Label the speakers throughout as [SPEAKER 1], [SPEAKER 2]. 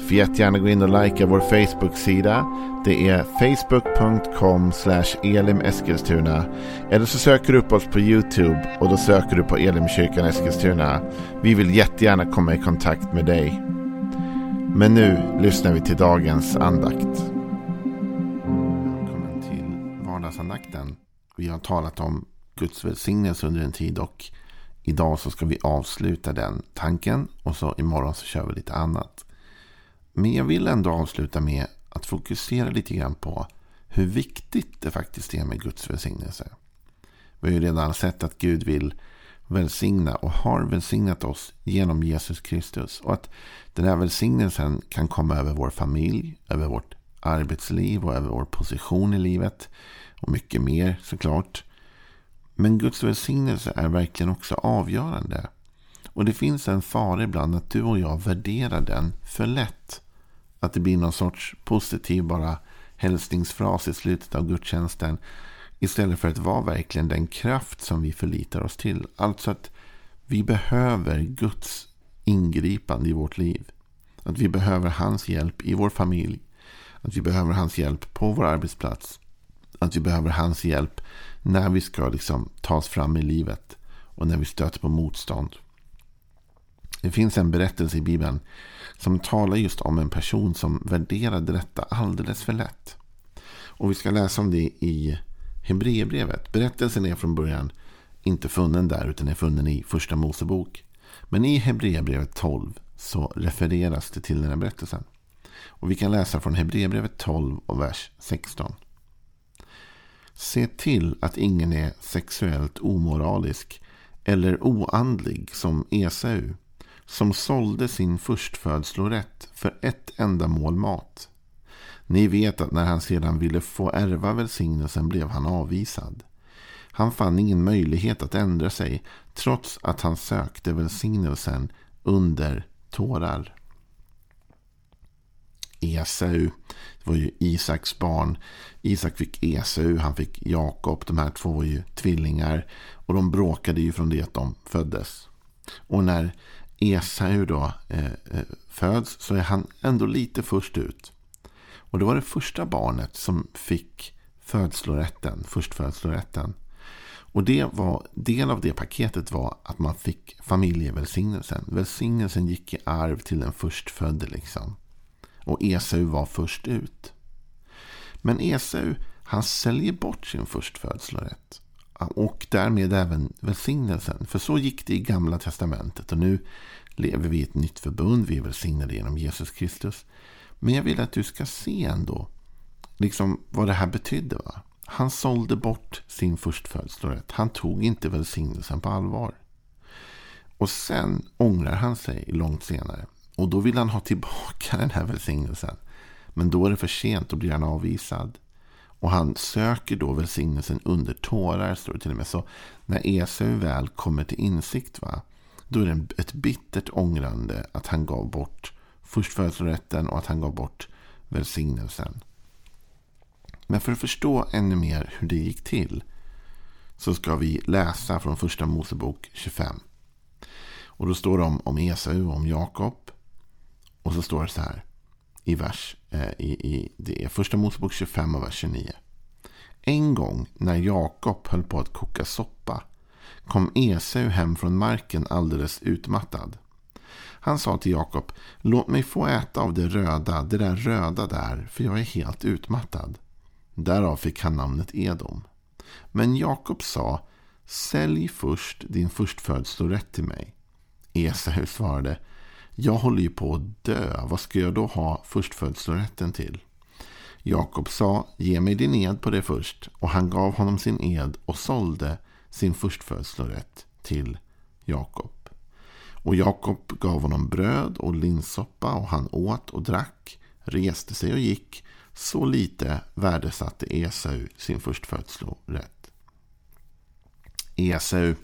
[SPEAKER 1] Får jättegärna gå in och likea vår Facebook-sida. Det är facebook.com elimeskilstuna. Eller så söker du upp oss på YouTube och då söker du på Elimkyrkan Eskilstuna. Vi vill jättegärna komma i kontakt med dig. Men nu lyssnar vi till dagens andakt. Välkommen till vardagsandakten. Vi har talat om Guds välsignelse under en tid och idag så ska vi avsluta den tanken och så imorgon så kör vi lite annat. Men jag vill ändå avsluta med att fokusera lite grann på hur viktigt det faktiskt är med Guds välsignelse. Vi har ju redan sett att Gud vill välsigna och har välsignat oss genom Jesus Kristus. Och att den här välsignelsen kan komma över vår familj, över vårt arbetsliv och över vår position i livet. Och mycket mer såklart. Men Guds välsignelse är verkligen också avgörande. Och det finns en fara ibland att du och jag värderar den för lätt. Att det blir någon sorts positiv bara hälsningsfras i slutet av gudstjänsten. Istället för att vara verkligen den kraft som vi förlitar oss till. Alltså att vi behöver Guds ingripande i vårt liv. Att vi behöver hans hjälp i vår familj. Att vi behöver hans hjälp på vår arbetsplats. Att vi behöver hans hjälp när vi ska liksom ta oss fram i livet. Och när vi stöter på motstånd. Det finns en berättelse i Bibeln som talar just om en person som värderade detta alldeles för lätt. Och vi ska läsa om det i Hebreerbrevet. Berättelsen är från början inte funnen där utan är funnen i första Mosebok. Men i Hebreerbrevet 12 så refereras det till den här berättelsen. Och vi kan läsa från Hebreerbrevet 12 och vers 16. Se till att ingen är sexuellt omoralisk eller oandlig som Esau som sålde sin förstfödslorätt för ett enda mål mat. Ni vet att när han sedan ville få ärva välsignelsen blev han avvisad. Han fann ingen möjlighet att ändra sig trots att han sökte välsignelsen under tårar. Esau, det var ju Isaks barn. Isak fick Esau, han fick Jakob. De här två var ju tvillingar. Och de bråkade ju från det att de föddes. Och när Esau då eh, eh, föds så är han ändå lite först ut. Och det var det första barnet som fick födslorätten, förstfödslorätten. Och det var, del av det paketet var att man fick familjevälsignelsen. Välsignelsen gick i arv till den förstfödde liksom. Och Esau var först ut. Men Esau, han säljer bort sin förstfödslorätt. Och därmed även välsignelsen. För så gick det i gamla testamentet. Och nu lever vi i ett nytt förbund. Vi är välsignade genom Jesus Kristus. Men jag vill att du ska se ändå liksom vad det här betydde. Va? Han sålde bort sin förstfödslorätt. Han tog inte välsignelsen på allvar. Och sen ångrar han sig långt senare. Och då vill han ha tillbaka den här välsignelsen. Men då är det för sent. Då blir han avvisad. Och han söker då välsignelsen under tårar, står det till och med. Så när Esau väl kommer till insikt, va, då är det ett bittert ångrande att han gav bort förstfödslorätten och att han gav bort välsignelsen. Men för att förstå ännu mer hur det gick till så ska vi läsa från första Mosebok 25. Och då står det om, om Esau och om Jakob. Och så står det så här i vers, eh, i, i, det är första Mosebok 25 och vers 29. En gång när Jakob höll på att koka soppa kom Esau hem från marken alldeles utmattad. Han sa till Jakob, låt mig få äta av det röda, det där röda där, för jag är helt utmattad. Därav fick han namnet Edom. Men Jakob sa, sälj först din förstfödslorätt till mig. Esau svarade, jag håller ju på att dö. Vad ska jag då ha förstfödslorätten till? Jakob sa, ge mig din ed på det först. Och han gav honom sin ed och sålde sin förstfödslorätt till Jakob. Och Jakob gav honom bröd och linssoppa och han åt och drack, reste sig och gick. Så lite värdesatte Esau sin förstfödslorätt. Esau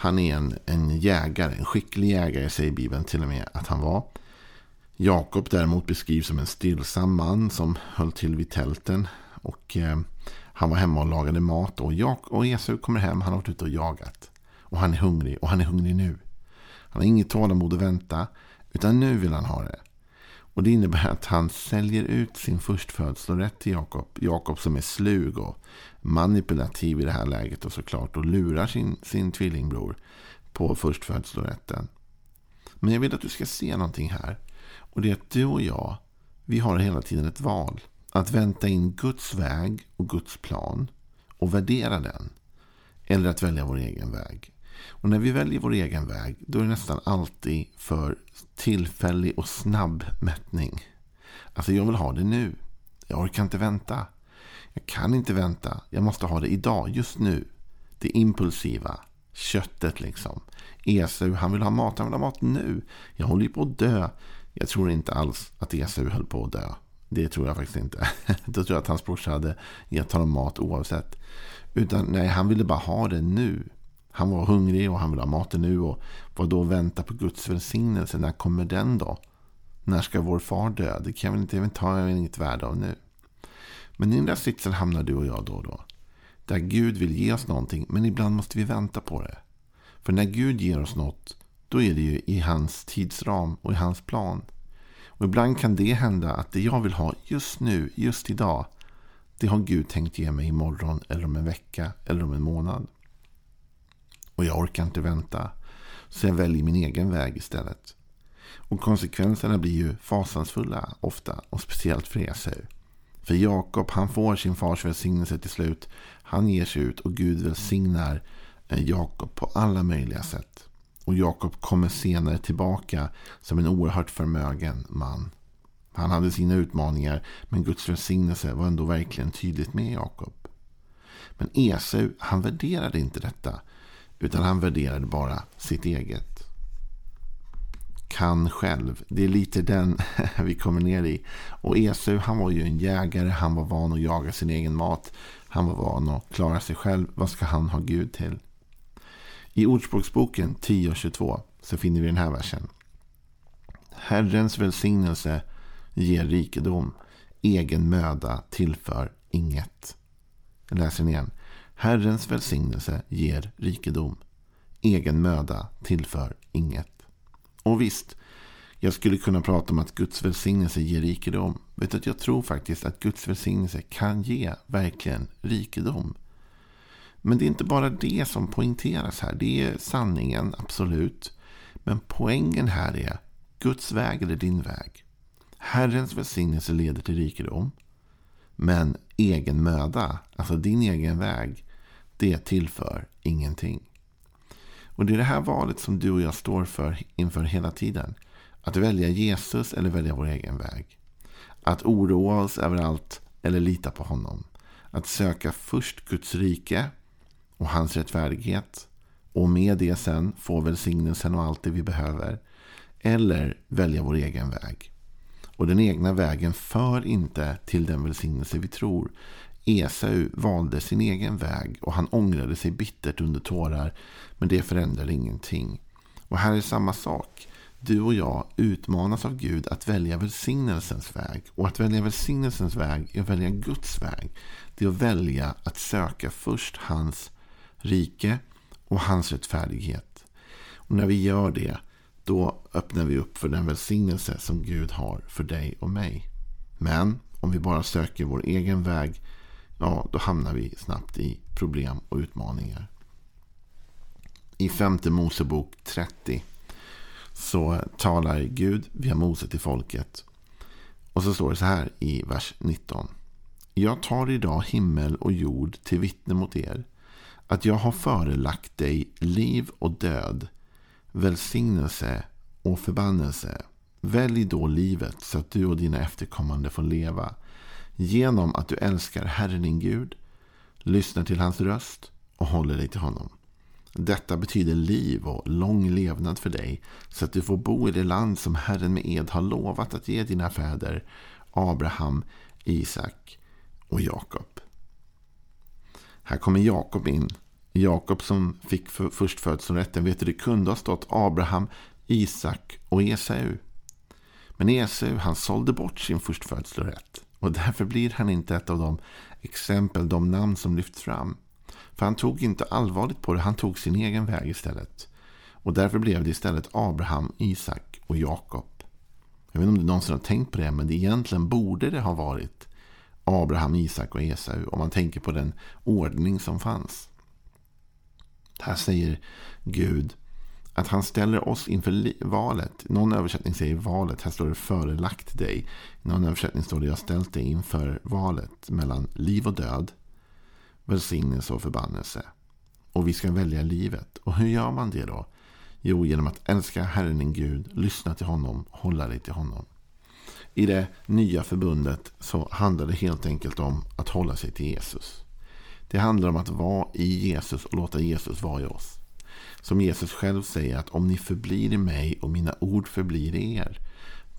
[SPEAKER 1] han är en, en jägare, en skicklig jägare säger Bibeln till och med att han var. Jakob däremot beskrivs som en stillsam man som höll till vid tälten. Och eh, han var hemma och lagade mat. Och, Jak och Esau kommer hem, han har varit ute och jagat. Och han är hungrig, och han är hungrig nu. Han har inget tålamod att vänta, utan nu vill han ha det. Och det innebär att han säljer ut sin förstfödslorätt till Jakob. Jakob som är slug och manipulativ i det här läget och såklart. Och lurar sin, sin tvillingbror på förstfödslorätten. Men jag vill att du ska se någonting här. Och det är att du och jag, vi har hela tiden ett val. Att vänta in Guds väg och Guds plan och värdera den. Eller att välja vår egen väg. Och när vi väljer vår egen väg, då är det nästan alltid för tillfällig och snabb mättning. Alltså jag vill ha det nu. Jag orkar inte vänta. Jag kan inte vänta. Jag måste ha det idag, just nu. Det impulsiva. Köttet liksom. Esau, han vill ha mat. Han vill ha mat nu. Jag håller ju på att dö. Jag tror inte alls att Esau höll på att dö. Det tror jag faktiskt inte. Då tror jag att hans brorsa hade gett honom mat oavsett. Utan nej, han ville bara ha det nu. Han var hungrig och han ville ha maten nu. Och vad då vänta på Guds välsignelse? När kommer den då? När ska vår far dö? Det kan väl inte, jag har inget värde av nu. Men i den där sitsen hamnar du och jag då och då. Där Gud vill ge oss någonting, men ibland måste vi vänta på det. För när Gud ger oss något, då är det ju i hans tidsram och i hans plan. Och ibland kan det hända att det jag vill ha just nu, just idag, det har Gud tänkt ge mig imorgon eller om en vecka eller om en månad. Och jag orkar inte vänta. Så jag väljer min egen väg istället. Och konsekvenserna blir ju fasansfulla ofta. Och speciellt för Esau. För Jakob han får sin fars välsignelse till slut. Han ger sig ut och Gud välsignar eh, Jakob på alla möjliga sätt. Och Jakob kommer senare tillbaka som en oerhört förmögen man. Han hade sina utmaningar men Guds välsignelse var ändå verkligen tydligt med Jakob. Men Esau han värderade inte detta utan han värderade bara sitt eget. Kan själv. Det är lite den vi kommer ner i. Och Esau han var ju en jägare. Han var van att jaga sin egen mat. Han var van att klara sig själv. Vad ska han ha Gud till? I Ordspråksboken 10.22 så finner vi den här versen. Herrens välsignelse ger rikedom. Egen möda tillför inget. Jag läser den igen. Herrens välsignelse ger rikedom. Egen möda tillför inget. Och visst, jag skulle kunna prata om att Guds välsignelse ger rikedom. Vet att jag tror faktiskt att Guds välsignelse kan ge verkligen rikedom. Men det är inte bara det som poängteras här. Det är sanningen, absolut. Men poängen här är Guds väg eller din väg. Herrens välsignelse leder till rikedom. Men egen möda, alltså din egen väg, det tillför ingenting. Och det är det här valet som du och jag står för inför hela tiden. Att välja Jesus eller välja vår egen väg. Att oroa oss över allt eller lita på honom. Att söka först Guds rike och hans rättfärdighet. Och med det sen få välsignelsen och allt det vi behöver. Eller välja vår egen väg. Och den egna vägen för inte till den välsignelse vi tror. Esau valde sin egen väg och han ångrade sig bittert under tårar. Men det förändrade ingenting. Och här är samma sak. Du och jag utmanas av Gud att välja välsignelsens väg. Och att välja välsignelsens väg är att välja Guds väg. Det är att välja att söka först hans rike och hans rättfärdighet. Och när vi gör det, då öppnar vi upp för den välsignelse som Gud har för dig och mig. Men om vi bara söker vår egen väg ja, då hamnar vi snabbt i problem och utmaningar. I femte Mosebok 30 så talar Gud via Mose till folket. Och så står det så här i vers 19. Jag tar idag himmel och jord till vittne mot er att jag har förelagt dig liv och död, välsignelse och förbannelse. Välj då livet så att du och dina efterkommande får leva Genom att du älskar Herren din Gud, lyssnar till hans röst och håller dig till honom. Detta betyder liv och lång levnad för dig så att du får bo i det land som Herren med ed har lovat att ge dina fäder Abraham, Isak och Jakob. Här kommer Jakob in Jakob som fick för förstfödslorätten, vet du, det kunde ha stått Abraham, Isak och Esau. Men Esau, han sålde bort sin förstfödslorätt. Och därför blir han inte ett av de exempel, de namn som lyfts fram. För han tog inte allvarligt på det, han tog sin egen väg istället. Och därför blev det istället Abraham, Isak och Jakob. Jag vet inte om du någonsin har tänkt på det, men det egentligen borde det ha varit Abraham, Isak och Esau. Om man tänker på den ordning som fanns. Här säger Gud att han ställer oss inför valet. Någon översättning säger valet. Här står det förelagt dig. Någon översättning står det jag ställt dig inför valet mellan liv och död. Välsignelse och förbannelse. Och vi ska välja livet. Och hur gör man det då? Jo, genom att älska Herren din Gud, lyssna till honom, hålla dig till honom. I det nya förbundet så handlar det helt enkelt om att hålla sig till Jesus. Det handlar om att vara i Jesus och låta Jesus vara i oss. Som Jesus själv säger att om ni förblir i mig och mina ord förblir i er.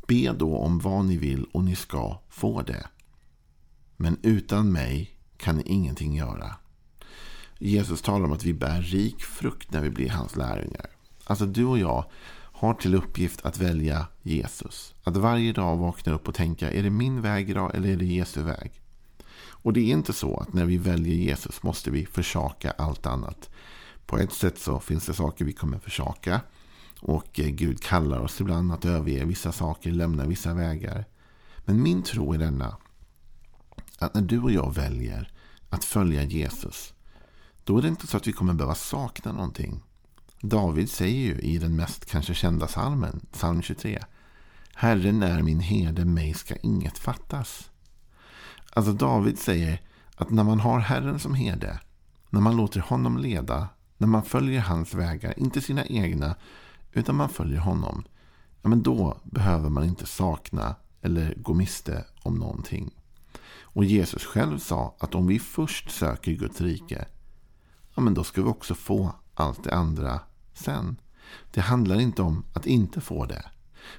[SPEAKER 1] Be då om vad ni vill och ni ska få det. Men utan mig kan ni ingenting göra. Jesus talar om att vi bär rik frukt när vi blir hans lärjungar. Alltså du och jag har till uppgift att välja Jesus. Att varje dag vakna upp och tänka, är det min väg idag eller är det Jesu väg? Och det är inte så att när vi väljer Jesus måste vi försaka allt annat. På ett sätt så finns det saker vi kommer försaka. Och eh, Gud kallar oss ibland att överge vissa saker, lämna vissa vägar. Men min tro är denna. Att när du och jag väljer att följa Jesus. Då är det inte så att vi kommer behöva sakna någonting. David säger ju i den mest kanske kända salmen, psalm 23. Herren är min herde, mig ska inget fattas. Alltså David säger att när man har Herren som herde, när man låter honom leda, när man följer hans vägar, inte sina egna, utan man följer honom, ja, men då behöver man inte sakna eller gå miste om någonting. Och Jesus själv sa att om vi först söker Guds rike, ja, men då ska vi också få allt det andra sen. Det handlar inte om att inte få det.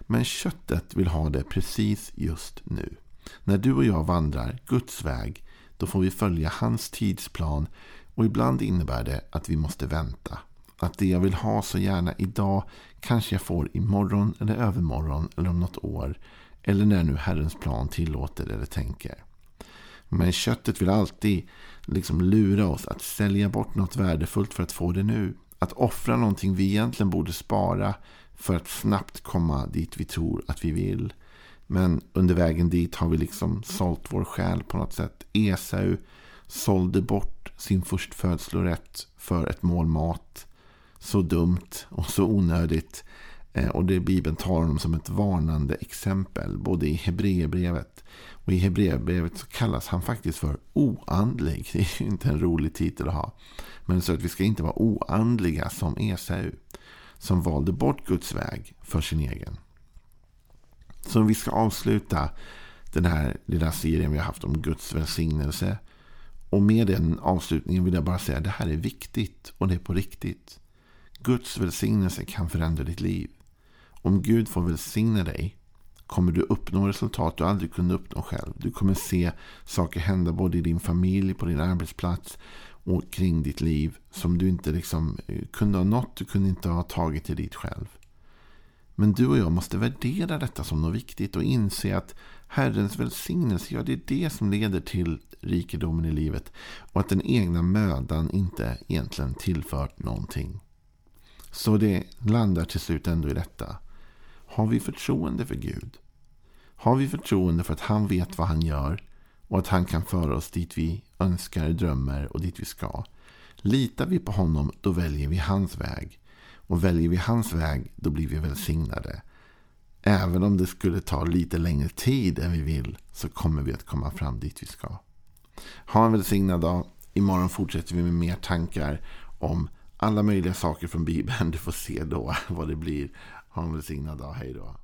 [SPEAKER 1] Men köttet vill ha det precis just nu. När du och jag vandrar Guds väg, då får vi följa hans tidsplan och ibland innebär det att vi måste vänta. Att det jag vill ha så gärna idag kanske jag får imorgon eller övermorgon eller om något år. Eller när nu Herrens plan tillåter eller tänker. Men köttet vill alltid liksom lura oss att sälja bort något värdefullt för att få det nu. Att offra någonting vi egentligen borde spara för att snabbt komma dit vi tror att vi vill. Men under vägen dit har vi liksom sålt vår själ på något sätt. Esau sålde bort sin förstfödslorätt för ett mål mat. Så dumt och så onödigt. Eh, och det Bibeln tar honom som ett varnande exempel. Både i Hebreerbrevet och i Hebreerbrevet så kallas han faktiskt för oandlig. Det är ju inte en rolig titel att ha. Men så att vi ska inte vara oandliga som Esau. Som valde bort Guds väg för sin egen. Så vi ska avsluta den här lilla serien vi har haft om Guds välsignelse. Och med den avslutningen vill jag bara säga att det här är viktigt och det är på riktigt. Guds välsignelse kan förändra ditt liv. Om Gud får välsigna dig kommer du uppnå resultat du aldrig kunde uppnå själv. Du kommer se saker hända både i din familj, på din arbetsplats och kring ditt liv som du inte liksom eh, kunde ha nått, du kunde inte ha tagit dig dit själv. Men du och jag måste värdera detta som något viktigt och inse att Herrens välsignelse, ja det är det som leder till rikedomen i livet. Och att den egna mödan inte egentligen tillfört någonting. Så det landar till slut ändå i detta. Har vi förtroende för Gud? Har vi förtroende för att han vet vad han gör och att han kan föra oss dit vi önskar, drömmer och dit vi ska? Litar vi på honom, då väljer vi hans väg. Och väljer vi hans väg, då blir vi välsignade. Även om det skulle ta lite längre tid än vi vill, så kommer vi att komma fram dit vi ska. Ha en välsignad dag. Imorgon fortsätter vi med mer tankar om alla möjliga saker från Bibeln. Du får se då vad det blir. Ha en välsignad dag. Hej då.